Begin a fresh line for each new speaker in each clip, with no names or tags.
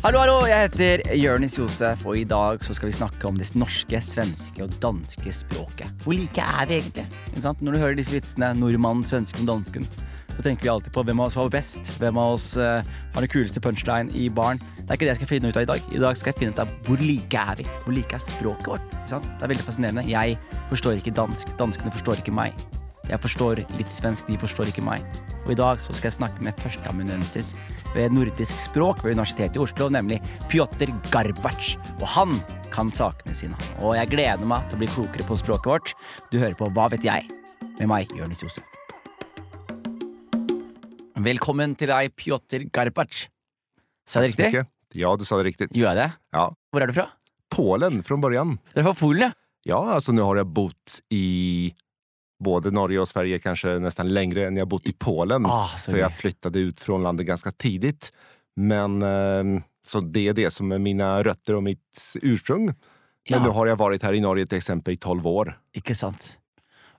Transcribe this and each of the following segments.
Hallo, hallo, jeg heter Jonis Josef, og i dag så skal vi snakke om det norske, svenske og danske språket. Hvor like er vi egentlig? Når du hører disse vitsene, nordmannen, svensken og dansken, så tenker vi alltid på hvem av oss var best, hvem av oss eh, har den kuleste punchline i baren. Det er ikke det jeg skal finne ut av i dag. I dag skal jeg finne ut av hvor like er vi? Hvor like er språket vårt? Det er veldig fascinerende. Jeg forstår ikke dansk, danskene forstår ikke meg. Jeg forstår litt svensk, de forstår ikke meg. Og i dag så skal jeg snakke med førsteamanuensis ved nordisk språk ved Universitetet i Oslo, nemlig Pjotr Garbac. Og han kan sakene sine. Og jeg gleder meg til å bli klokere på språket vårt. Du hører på Hva vet jeg? med meg, Jonis Josef. Velkommen til deg, Pjotr Garbac. Sa jeg det riktig?
Ja, du sa det riktigt.
Gjorde jeg det?
Ja.
Hvor er du fra?
Polen från början.
Du er fra Polen, ja?
Ja, alltså nu har jag bott i både Norge och Sverige kanske nästan längre än jag bott i Polen.
Ah,
för jag flyttade ut från landet ganska tidigt. Men eh, så det är det som är mina rötter och mitt ursprung. Men
Ja.
nu har jag varit här i Norge till exempel i 12 år.
Ikke sant?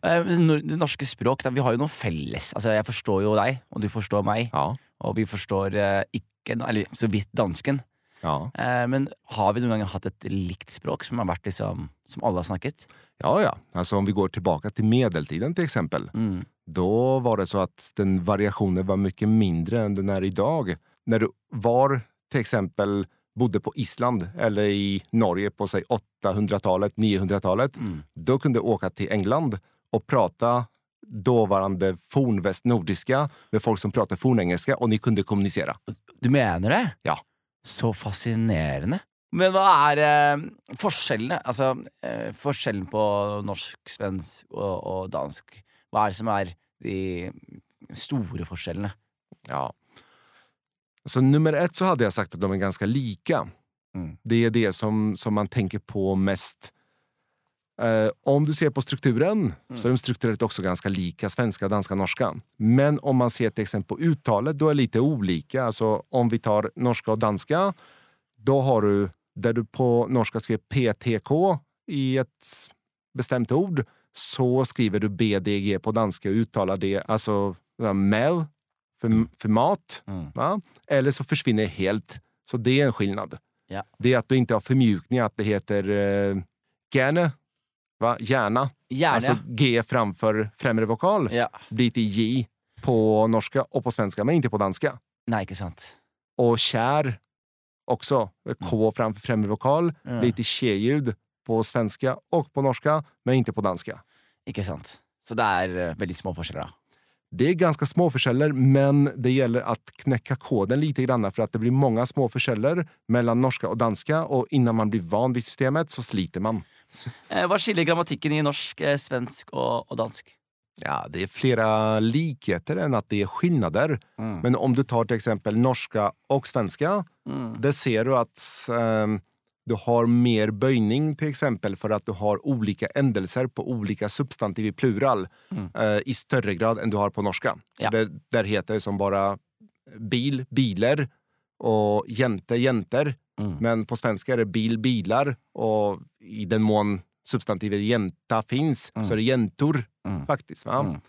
Eh, nor- Det norske språk, da, vi har jo noe felles. Altså, Jeg forstår jo deg, og du forstår meg.
Ja.
Og vi forstår eh, ikke Eller så vidt dansken.
Ja,
Eh, men har vi noen gang hatt et likt språk som har vært liksom Som alle har snakket?
ja. ja. Alltså om vi går tillbaka till medeltiden till exempel.
Mm.
Då var det så att den variationen var mycket mindre än den är idag. När du var till exempel bodde på Island eller i Norge på säg 800-talet, 900-talet,
Mm.
då kunde du åka till England och prata dåvarande fornvästnordiska med folk som pratade fornengelska och ni kunde kommunicera.
Du mener det?
Ja.
Så fascinerende. Men hva er eh, forskjellene? Altså, eh, forskjellen på norsk, svensk og, og dansk. Hva er det som er de store forskjellene?
Ja. Så nummer ett så hade jag sagt att de är ganska lika.
Mm.
Det är det som, som man tänker på mest. Eh, om du ser på strukturen så är de strukturellt också ganska lika svenska, danska, norska. Men om man ser till exempel på uttalet, då är det lite olika. Alltså om vi tar norska och danska, då har du där du på norska skriver PTK i ett bestämt ord, så skriver du BDG på danska och uttalar det, alltså mel för, för mat.
Mm.
Eller så försvinner det helt. Så det är en skillnad.
Ja.
Det är att du inte har förmjukning, att det heter eh, gerne, va? gärna.
Gjerne.
Alltså G framför främre vokal
ja.
blir till J på norska och på svenska, men inte på danska.
Nei, ikke sant.
Och kär också. K framför främre vokal
Ja.
blir till tje-ljud på svenska och på norska, men inte på danska.
Ikke sant. Så det er eh, veldig små da.
Det är ganska små försäljare, men det gäller att knäcka koden lite grann för att det blir många små försäljare mellan norska och danska och innan man blir van vid systemet så sliter man.
Eh, hva skiller grammatikken i norsk, eh, svensk og, og dansk?
Ja, det är flera likheter än att det är skillnader.
Mm.
Men om du tar till exempel norska och svenska,
Mm.
där ser du att ehm, du har mer böjning till exempel för att du har olika ändelser på olika substantiv i plural
Mm.
eh, i större grad än du har på norska.
Ja.
Det, där heter det som bara bil, bilar och jente, jenter.
Mm.
Men på svenska är det bil, bilar och i den mån substantivet jänta finns
Mm.
så är det jäntor
Mm.
faktiskt.
Mm.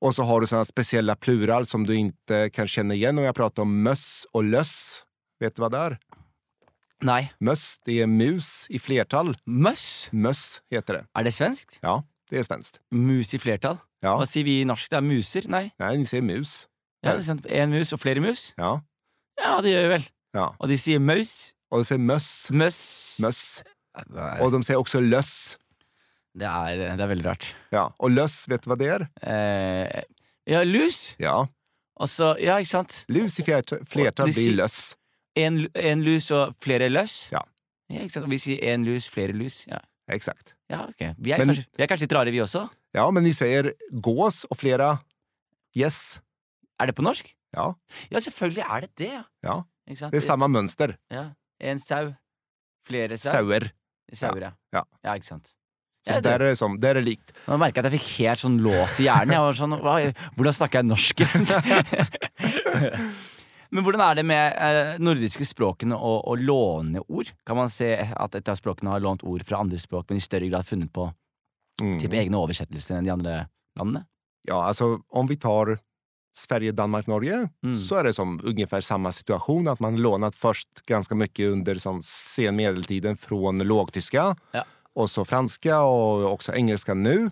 Och så har du såna speciella plural som du inte kan känna igen om jag pratar om möss och löss. Vet du vad det är?
Nei.
Möss, det är mus i flertal.
Møss?
Möss heter det.
Er det svenskt?
Ja, det är svenskt.
Mus i flertall?
Ja,
Hva sier vi i norsk? Det er muser? Nei.
nej, ni säger mus.
Ja, det er sant. En mus og flere mus?
Ja,
Ja, det gjør vi vel.
ja.
Og de sier maus.
Och de säger möss,
Møss.
möss.
Nei,
Och de säger också löss.
Det er, det er veldig rart.
Ja, och löss, vet du vad det är?
Eh, ja, lus.
Ja,
Altså, ja, ikke sant?
lus i flertal, blir löss.
En, en lus og flere løs?
Ja.
ja ikke sant? Og vi sier en lus, flere lus. Ja,
Exakt.
ja ok. Vi er,
Men-
kanskje, vi er kanskje litt rare, vi også?
Ja, men ni säger gås och flera yes.
Er det på norsk?
Ja,
Ja, selvfølgelig er det det, ja.
ja. Det är samma mönster.
Ja. En sau. Flere sau.
Sauer.
Sauer, ja.
Ja.
ja, ikke sant.
Så
Ja, det,
är det som, där är det likt.
merker jeg at jeg fikk helt sånn lås i hjernen. Jeg var sånn, hva, hvordan snakker jeg norsk? Men hvordan er det med eh, nordiske språkene og, og låne ord? Kan man se at et av språkene har lånt ord fra andre språk, men i større grad funnet på
Mm.
egne oversettelser enn de andre landene?
Ja, alltså om vi tar Sverige, Danmark, Norge så är det som ungefär samma situation. Att man lånat först ganska mycket under som sen medeltiden från lågtyska
Ja.
och så franska och också engelska nu.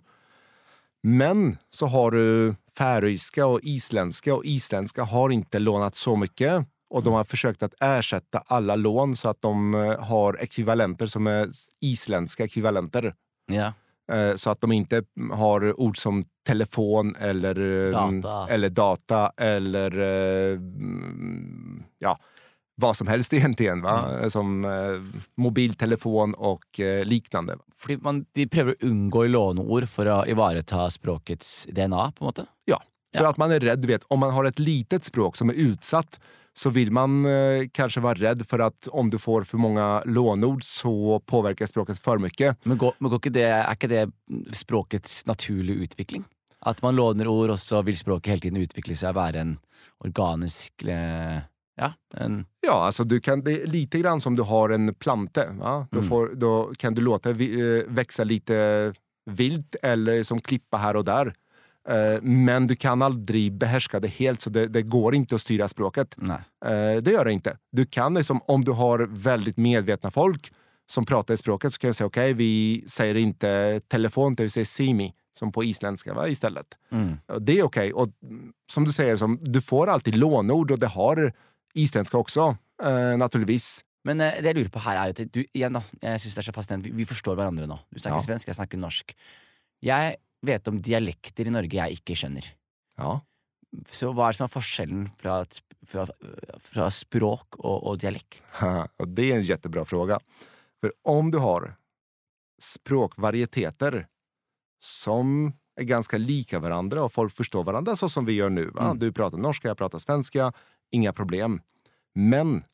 Men så har du färöiska och isländska och isländska har inte lånat så mycket. Och de har försökt att ersätta alla lån så att de eh, har ekvivalenter som är isländska ekvivalenter.
Ja.
Eh, Så att de inte har ord som telefon eller eh,
Data.
eller, data eller eh, mm, ja, vad som helst egentligen. Va? Som eh, mobiltelefon och eh, liknande.
Fordi man, de prøver å unngå låneord for å ivareta språkets DNA, på en måte?
Ja, för
Ja.
att man är rädd. du Vet, om man har ett litet språk som är utsatt så vill man eh, kanske vara rädd för att om du får för många lånord så påverkar språket för mycket.
Men, går, men går ikke det, er ikke det språkets naturlige utvikling? At man låner ord, og så vil språket hele tiden utvikle seg og være en organisk eh, Ja, en
Ja, alltså du kan, det är lite grann som du har en plante. Va? Då, får, då kan du låta eh, växa lite vilt eller som klippa här och där. Eh, Men du kan aldrig behärska det helt, så det, det går inte att styra språket.
Nei.
Eh, Det gör det inte. Du kan liksom, om du har väldigt medvetna folk som pratar i språket så kan jag säga okej, vi säger inte telefon, det vill säga simi, som på isländska va, istället.
Mm.
Och Det är okej. Och mm, som du säger, som, du får alltid lånord och det har isländska också, eh, naturligtvis.
Men det jeg lurer på her er jo at du, igjen da, jeg synes det er så fascinerende, vi, vi forstår hverandre nå. Du snakker
Ja.
svensk, jeg snakker norsk. Jeg vet om dialekter i Norge jeg ikke skjønner.
Ja.
Så hva er det som er forskjellen fra, fra, fra språk och, och dialekt?
Och det är en jättebra fråga. För om du har språkvarieteter som är ganska lika varandra och folk förstår varandra så som vi gör nu.
Mm.
Du pratar norska, jag pratar svenska, inga problem. Men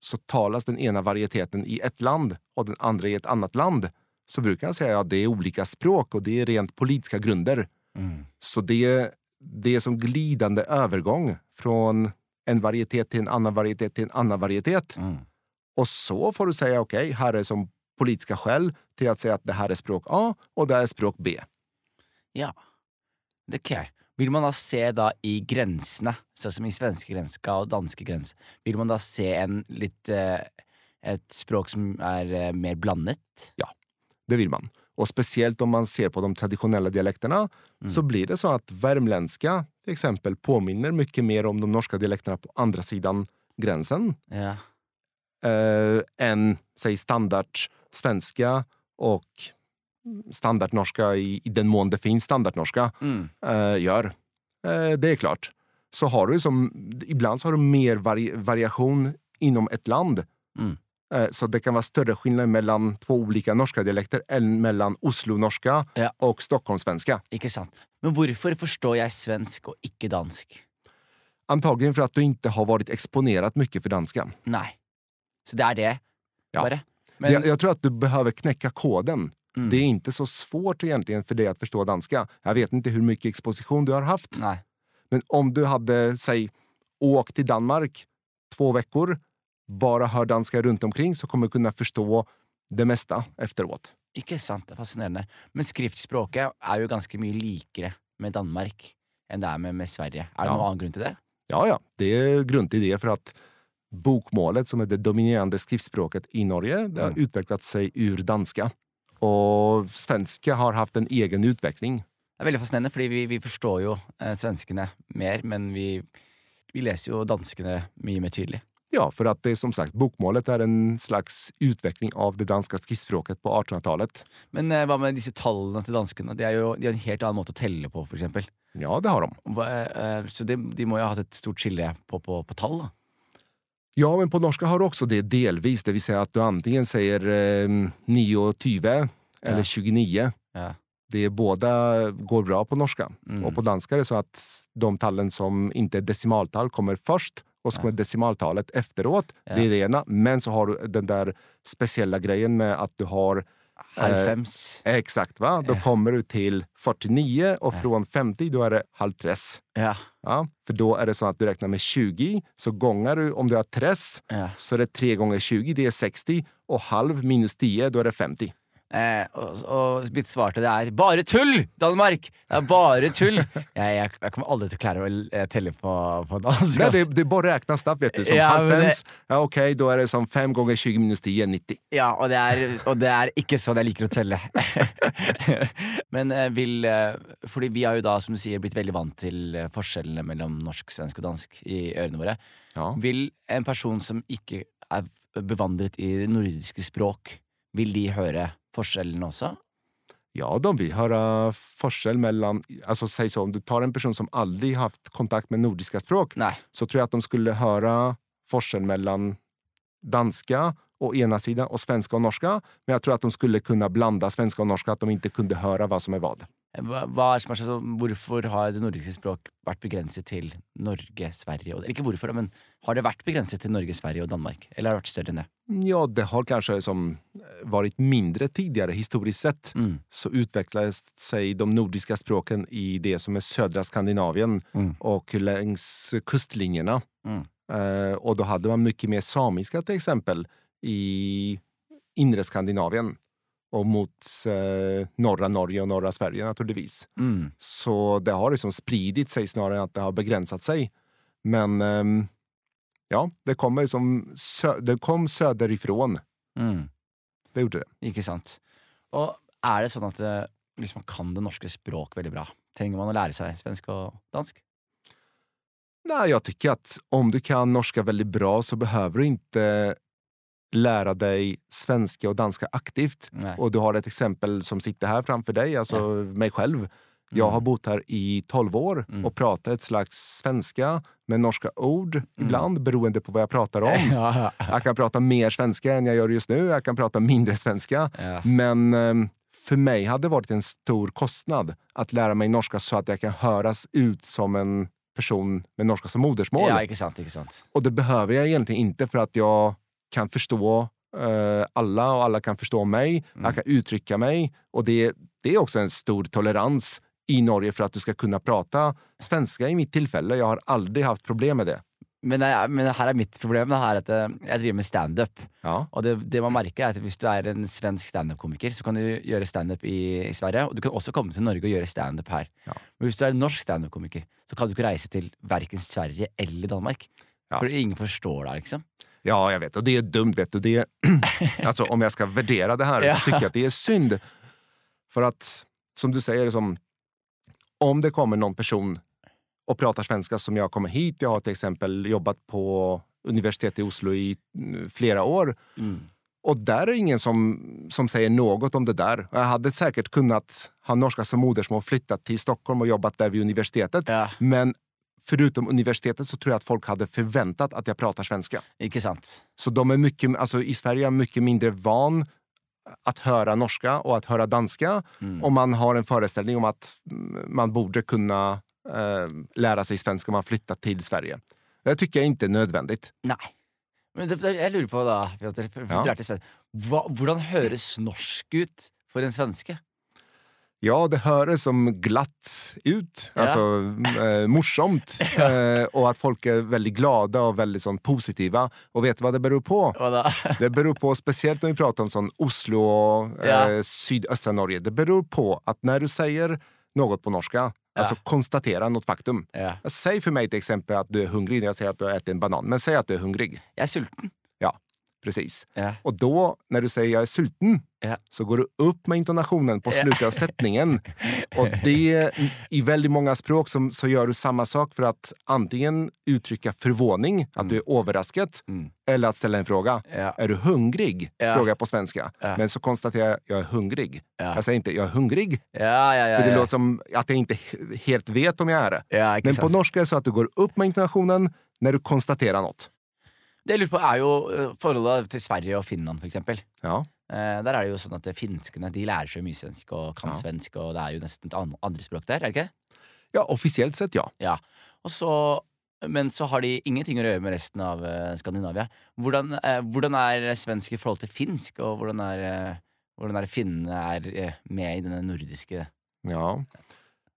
så talas den ena varieteten i ett land och den andra i ett annat land så brukar jag säga att det är olika språk och det är rent politiska grunder.
Mm.
Så det, det är som glidande övergång från en varietet till en annan varietet till en annan varietet.
Mm.
Och så får du säga okej, här är som politiska skäl till att säga att det här är språk A och det här är språk B.
Ja, det kan jeg. Vil man da se da i grensene, sånn som i svenske grenska og danske grens, vil man da se en litt eh, et språk som er eh, mer blandet?
Det vill man. Och speciellt om man ser på de traditionella dialekterna så blir det så att värmländska till exempel påminner mycket mer om de norska dialekterna på andra sidan gränsen
Ja.
eh, än säg standard svenska och standardnorska i, i den mån det finns standardnorska
Mm.
eh, gör. Eh, det är klart. Så har du som, ibland så har du mer vari, variation inom ett land.
Mm.
Eh, så det kan vara större skillnad mellan två olika norska dialekter än mellan Oslo-norska
Ja.
och Stockholmssvenska.
Ikke sant? Men hvorfor forstår jeg svensk og ikke dansk?
Antagligen för att du inte har varit exponerat mycket för danska.
Nei. Så det er det,
Ja.
bare? Men,
jag, jag tror att du behöver knäcka koden.
Mm.
Det är inte så svårt egentligen för dig att förstå danska. Jag vet inte hur mycket exposition du har haft.
Nei.
Men om du hade, säg, åkt till Danmark två veckor, bara hör danska runt omkring så kommer du kunna förstå det mesta efteråt.
Ikke sant, det er fascinerende. Men skriftspråket er jo ganske mye likere med Danmark enn det er med, med Sverige. Er det
Ja.
noen annen grunn til det?
Ja, ja, det är grund till det för att bokmålet som är det dominerande skriftspråket i Norge, det har
Mm.
utvecklat sig ur danska. Och svenska har haft en egen utveckling.
Det er veldig fascinerende, fordi vi, vi forstår jo eh, svenskene mer, men vi, vi leser jo danskene mye mer tydelig.
Ja, för att det är som sagt, bokmålet är en slags utveckling av det danska skriftspråket på 1800-talet.
Men eh, hva med disse tallene til danskene? De, er jo, de har en helt annen måte å telle på, for eksempel.
Ja, det har de.
Eh, så de, de må jo ha hatt et stort skille på, på, på tall, da.
Ja, men på norska har du också det delvis, det vill säga att du antingen säger eh, 9 och 20 eller
Ja.
29.
Ja.
Det är båda går bra på norska.
Mm.
Och på danska är det så att de tallen som inte är decimaltal kommer först och så kommer decimaltalet efteråt.
Ja.
Det är det ena. Men så har du den där speciella grejen med att du har
Halvfems.
Exakt, va? Då
Ja.
kommer du till 49 och
Ja.
från 50 då är det halvtress.
Ja.
Ja, för då är det så att du räknar med 20, så gångar du, om du har tress,
ja.
så är det 3 gånger 20, det är 60 och halv minus 10, då är det 50.
Eh, og, og mitt svar til det er bare tull, Danmark! Det er bare tull! Jeg, jeg, jeg kommer aldri til å klare å eh, telle på, på dansk. Ass.
det, det bara räknas snabbt vet du. Som
Ja, det-
ja, okej, då är det som fem gånger 20 minus 10, 90.
Ja, og det, er, og det er ikke sånn jeg liker å telle. Men eh, vil eh, Fordi vi har jo da, som du sier, blitt veldig vant til forskjellene mellom norsk, svensk og dansk i ørene våre.
Ja.
Vil en person som ikke er bevandret i nordiske språk, vil de høre forskjellene også?
Ja, de vill höra forskel mellan, alltså säg så, om du tar en person som aldrig haft kontakt med nordiska språk
Nei.
så tror jag att de skulle höra forskel mellan danska å ena sidan och svenska och norska. Men jag tror att de skulle kunna blanda svenska och norska, att de inte kunde höra vad som är vad.
Hva, er som er så, hvorfor har det nordiske språk vært begrenset til Norge, Sverige og Ikke hvorfor, men har det vært begrenset til Norge, Sverige og Danmark? Eller har det vært større enn det?
Ja, det har kanske som varit mindre tidigare historiskt sett.
Mm.
Så utvecklades sig de nordiska språken i det som är södra Skandinavien
Mm.
och längs kustlinjerna.
Mm.
Eh, och då hade man mycket mer samiska till exempel i inre Skandinavien och mot eh, norra Norge och norra Sverige naturligtvis.
Mm.
Så det har liksom spridit sig snarare än att det har begränsat sig. Men ehm, ja, det, kommer som sö- det kom söderifrån.
Mm.
Det gjorde det.
Ikke sant. Og er det sånn at eh, hvis man kan det norske språk veldig bra, trenger man å lære seg svensk og dansk?
Nej, jag tycker att om du kan norska väldigt bra så behöver du inte lära dig svenska och danska aktivt.
Nei.
Och du har ett exempel som sitter här framför dig, alltså mig själv. Jag har bott här i 12 år
Mm.
och pratat ett slags svenska med norska ord ibland beroende på vad jag pratar om.
ja, ja,
Jag kan prata mer svenska än jag gör just nu, jag kan prata mindre svenska.
ja.
Men ehm, för mig hade det varit en stor kostnad att lära mig norska så att jag kan höras ut som en person med norska som modersmål.
ja, ikke sant.
Och det behöver jag egentligen inte för att jag kan förstå eh, alla och alla kan förstå mig. Jag kan uttrycka mig. Och det, det är också en stor tolerans i Norge för att du ska kunna prata svenska i mitt tillfälle. Jag har aldrig haft problem med det.
Men, det- men her er mitt problem. Da, her at eh, jeg driver med standup.
Ja.
Og det, det man merker er at Hvis du er en svensk standup-komiker, så kan du gjøre standup i, i Sverige. Og du kan også komme til Norge og gjøre standup her.
Ja.
Men hvis du er en norsk standup-komiker, så kan du ikke reise til verken Sverige eller Danmark.
Ja.
Fordi ingen forstår deg, liksom.
Ja, jag vet. Och det är dumt. Vet du. Det är, alltså, om jag ska värdera det här
Ja.
så tycker jag att det är synd. För att, som du säger, som, om det kommer någon person och pratar svenska som jag kommer hit. Jag har till exempel jobbat på universitetet i Oslo i mm, flera år.
Mm.
Och där är ingen som, som säger något om det där. Jag hade säkert kunnat ha norska som modersmål, flyttat till Stockholm och jobbat där vid universitetet.
Ja,
Men förutom universitetet så tror jag att folk hade förväntat att jag pratar svenska.
ikke sant?
Så de är mycket, alltså i Sverige är jag mycket mindre van att höra norska och att höra danska.
Mm.
Och man har en föreställning om att mm, man borde kunna eh, lära sig svenska om man flyttar till Sverige. Det tycker jag inte är nödvändigt.
Nei. Men jeg lurer på, for, for, for
Ja.
du er til svensk. Hvordan høres norsk ut for en svenske?
Ja, det hörs som glatt ut,
Ja.
alltså eh, morsomt. Eh, och att folk är väldigt glada och väldigt sån, positiva. Och vet du vad det beror på? Det beror på, speciellt när vi pratar om sån Oslo och
Ja.
eh, sydöstra Norge. Det beror på att när du säger något på norska, alltså konstatera något faktum.
Ja.
Säg för mig till exempel att du är hungrig när jag säger att du har ätit en banan. Men säg att du är hungrig.
Jeg er sulten.
Precis.
Ja.
Och då, när du säger jag är sulten,
Ja.
så går du upp med intonationen på slutet av sättningen. Och det, i väldigt många språk som, så gör du samma sak för att antingen uttrycka förvåning, att du är överraskad,
Mm.
eller att ställa en fråga.
Ja.
Är du hungrig?
Ja.
Frågar jag på svenska. Men så konstaterar jag jag är hungrig.
Ja.
Jag säger inte jag är hungrig, för det låter som att jag inte he- helt vet om jag är det. Men på norska är det så att du går upp med intonationen när du konstaterar något.
Det jeg lurer på, er jo eh, forholdet til Sverige og Finland, for eksempel.
Ja.
Eh, der er det jo sånn at finskene de lærer seg mye svensk og kan
Ja.
svensk, og det er jo nesten et an- andre språk der, er det ikke?
ja, officiellt sett ja.
Ja. Og så, men så har de ingenting å gjøre med resten av eh, Skandinavia. Hvordan, eh, hvordan er svensk i forhold til finsk, og hvordan er, eh, hvordan er finnene er eh, med i denne nordiske
Ja.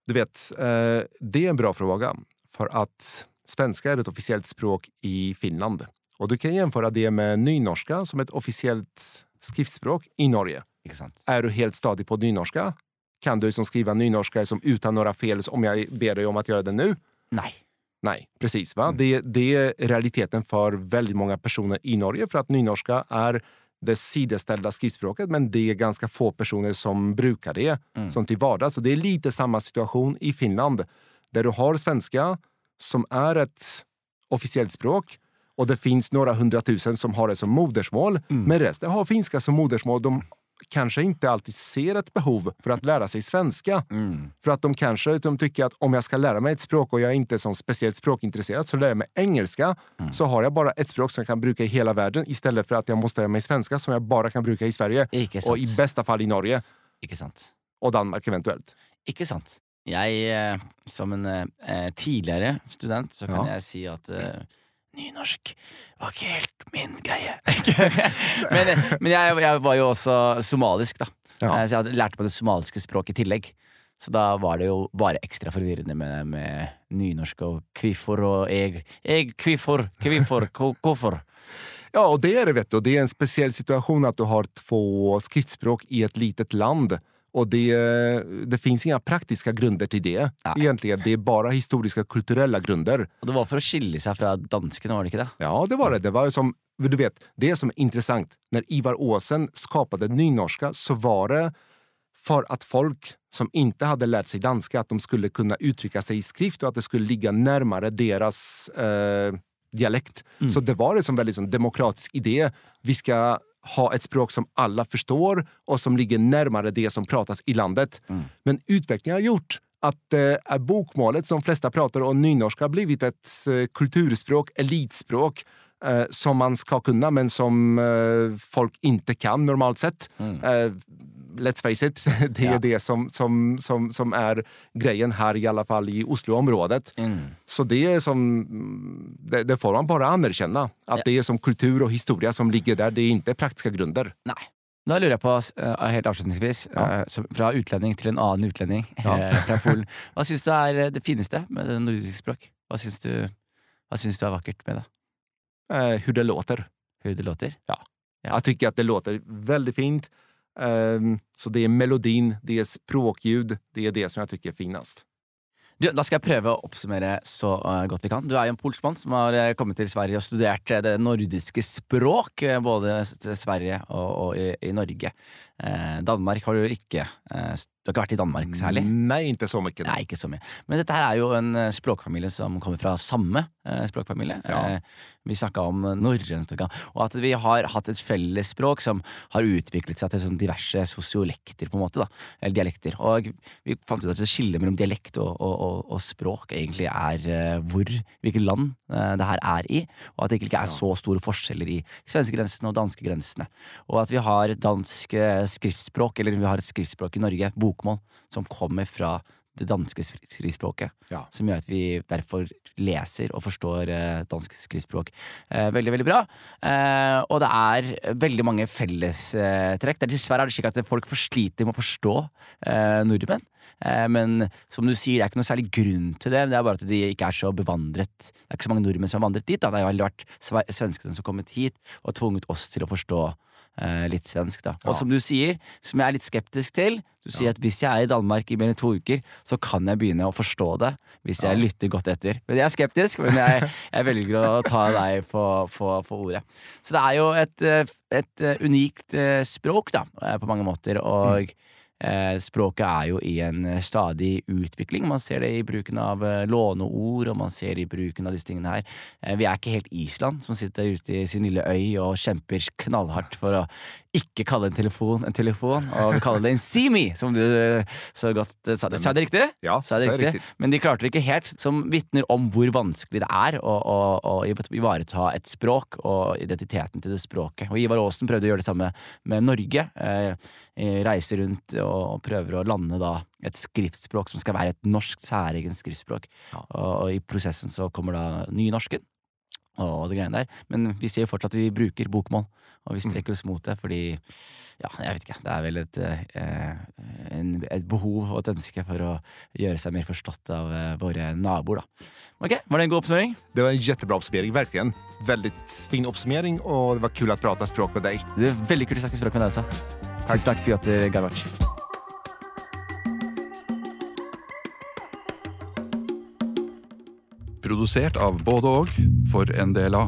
Du vet, det är en bra fråga. För att svenska är ett officiellt språk i Finland. Och du kan jämföra det med nynorska som ett officiellt skriftspråk i Norge.
Sant?
Är du helt stadig på nynorska? Kan du liksom skriva nynorska liksom utan några fel om jag ber dig om att göra det nu?
Nei.
Nej, precis. Va? Det, det är realiteten för väldigt många personer i Norge för att nynorska är det sideställda skriftspråket men det är ganska få personer som brukar det
Mm.
som till vardags. Så det är lite samma situation i Finland där du har svenska som är ett officiellt språk och det finns några hundratusen som har det som modersmål men resten har finska som modersmål. De kanske inte alltid ser ett behov för att lära sig svenska.
Mm.
För att de kanske de tycker att om jag ska lära mig ett språk och jag är inte som speciellt språkintresserad så lär jag mig engelska. Så har jag bara ett språk som jag kan bruka i hela världen istället för att jag måste lära mig svenska som jag bara kan bruka i Sverige. Och i bästa fall i Norge
Ikke sant.
och Danmark eventuellt.
Ikke sant. Jeg, eh, som en eh, tidligere student, så kan
Ja.
jeg si at eh, nynorsk var ikke helt min greie. men men jeg, jeg var jo også somalisk, da.
Ja.
Eh, Så jeg hadde lært meg det somaliske språket i tillegg. Så da var det jo bare ekstra forvirrende med, med nynorsk og kvifor og eg. Eg, kvifor, kvifor, hvorfor.
Ja, och det är det vet du. Det är en speciell situation att du har två skriftspråk i ett litet land. Och det, det finns inga praktiska grunder till det.
Nej.
Egentligen, det är bara historiska kulturella grunder.
Og det var for å skille seg fra danskene, var det ikke det?
Ja, det var det. Det var som, du vet, det som är intressant. När Ivar Åsen skapade nynorska så var det för att folk som inte hade lärt sig danska, att de skulle kunna uttrycka sig i skrift och att det skulle ligga närmare deras eh, dialekt. Så det var det som väldigt som demokratisk idé. Vi ska ha ett språk som alla förstår och som ligger närmare det som pratas i landet. Men utvecklingen har gjort att eh, bokmålet som flesta pratar och nynorska har blivit ett eh, kulturspråk, elitspråk eh, som man ska kunna men som eh, folk inte kan normalt sett. Eh, let's face it, det är
Ja.
det som, som, som, som är grejen här i alla fall i Osloområdet.
Mm.
Så det är som, mm, det, det får man bara anerkänna. Att
Ja.
det är som kultur och historia som ligger där, det är inte praktiska grunder.
Nei. Da lurer jeg på, eh, helt avslutningsvis,
Ja.
eh, fra utlending til en annen utlending
Ja.
eh, fra Polen. Hva syns du er eh, det fineste med det nordiske språk? Hva syns du, hva syns du er vakkert med det?
Eh, hur det låter.
Hur det låter? Ja.
Jag tycker att det låter väldigt fint. Ehm, så det är melodin, det är språkljud, det är det som jag tycker är finast.
Du, da skal jeg prøve å oppsummere så eh, gott godt vi kan. Du er jo en polsk mann som har eh, kommit kommet til Sverige og studert eh, det nordiske språk, eh, både i Sverige og, og i, i Norge. Eh, Danmark har du ikke eh, Du har ikke vært i Danmark særlig?
Nej, inte så mycket.
Nei, ikke så mye. Men dette her er jo en eh, språkfamilie som kommer fra samme språkfamilie.
Ja.
Vi snakka om norrønt, og at vi har hatt et felles språk som har utviklet seg til diverse sosiolekter, på en måte. da, Eller dialekter. Og vi fant ut at skillet mellom dialekt og, og, og, og språk egentlig er hvor, hvilket land det her er i, og at det ikke er så store forskjeller i svenskegrensene og danskegrensene. Og at vi har dansk skriftspråk, eller vi har et skriftspråk i Norge, bokmål, som kommer fra det danske skri- skriftspråket.
Ja.
Som gjør at vi derfor leser og forstår eh, dansk skriftspråk eh, veldig, veldig bra. Eh, og det er veldig mange fellestrekk. Eh, Dessverre er det slik at folk for sliter med å forstå eh, nordmenn. Eh, men som du sier, det er ikke noe særlig grunn til det. Det er bare at de ikke er så bevandret. Det er ikke så mange nordmenn som har vandret dit. Da. Det har jo vært sve- svenskene som har kommet hit og tvunget oss til å forstå eh, litt svensk. Da. Og
Ja.
som du sier, som jeg er litt skeptisk til Du sier at hvis jeg er i Danmark i mer enn to uker, så kan jeg begynne å forstå det. Hvis jeg
Ja.
lytter godt etter. Men jeg er skeptisk, men jeg, jeg velger å ta deg på, på, på ordet. Så det er jo et, eh, et eh, unikt eh, språk, da, på mange måter. Og eh, Eh, språket er jo i en eh, stadig utvikling. Man ser det i bruken av eh, låneord, og man ser det i bruken av disse tingene her. Vi er ikke helt Island, som sitter ute i sin lille øy og kjemper knallhardt for å ikke kalle en telefon en telefon, og vi kaller det en Simi, som du eh, så godt eh, sa. Sa jeg det riktig?
Ja,
Sa det riktig? Men de klarte det ikke helt, som vitner om hvor vanskelig det er å, å, å ivareta et språk og identiteten til det språket. Og Ivar Aasen prøvde å gjøre det samme med Norge. Eh, reiser rundt og prøver å lande da et skriftspråk som skal være et norsk særegent skriftspråk.
Ja.
Og, og i prosessen så kommer da nynorsken og det greiene der. Men vi ser jo fortsatt at vi bruker bokmål, og vi strekker oss mot det fordi ja, jeg vet ikke. Det er vel et, eh, et behov og et ønske for å gjøre seg mer forstått av eh, våre naboer, da. Ok, Var det en god oppsummering?
Det var en jättebra uppsummering, verkligen. Väldigt fin uppsummering och det var kul att prata språk med dig.
Det er veldig kult å snakke språk med deg også. Tusen takk, Piotr Garvac.
Produsert av både og for NDLA.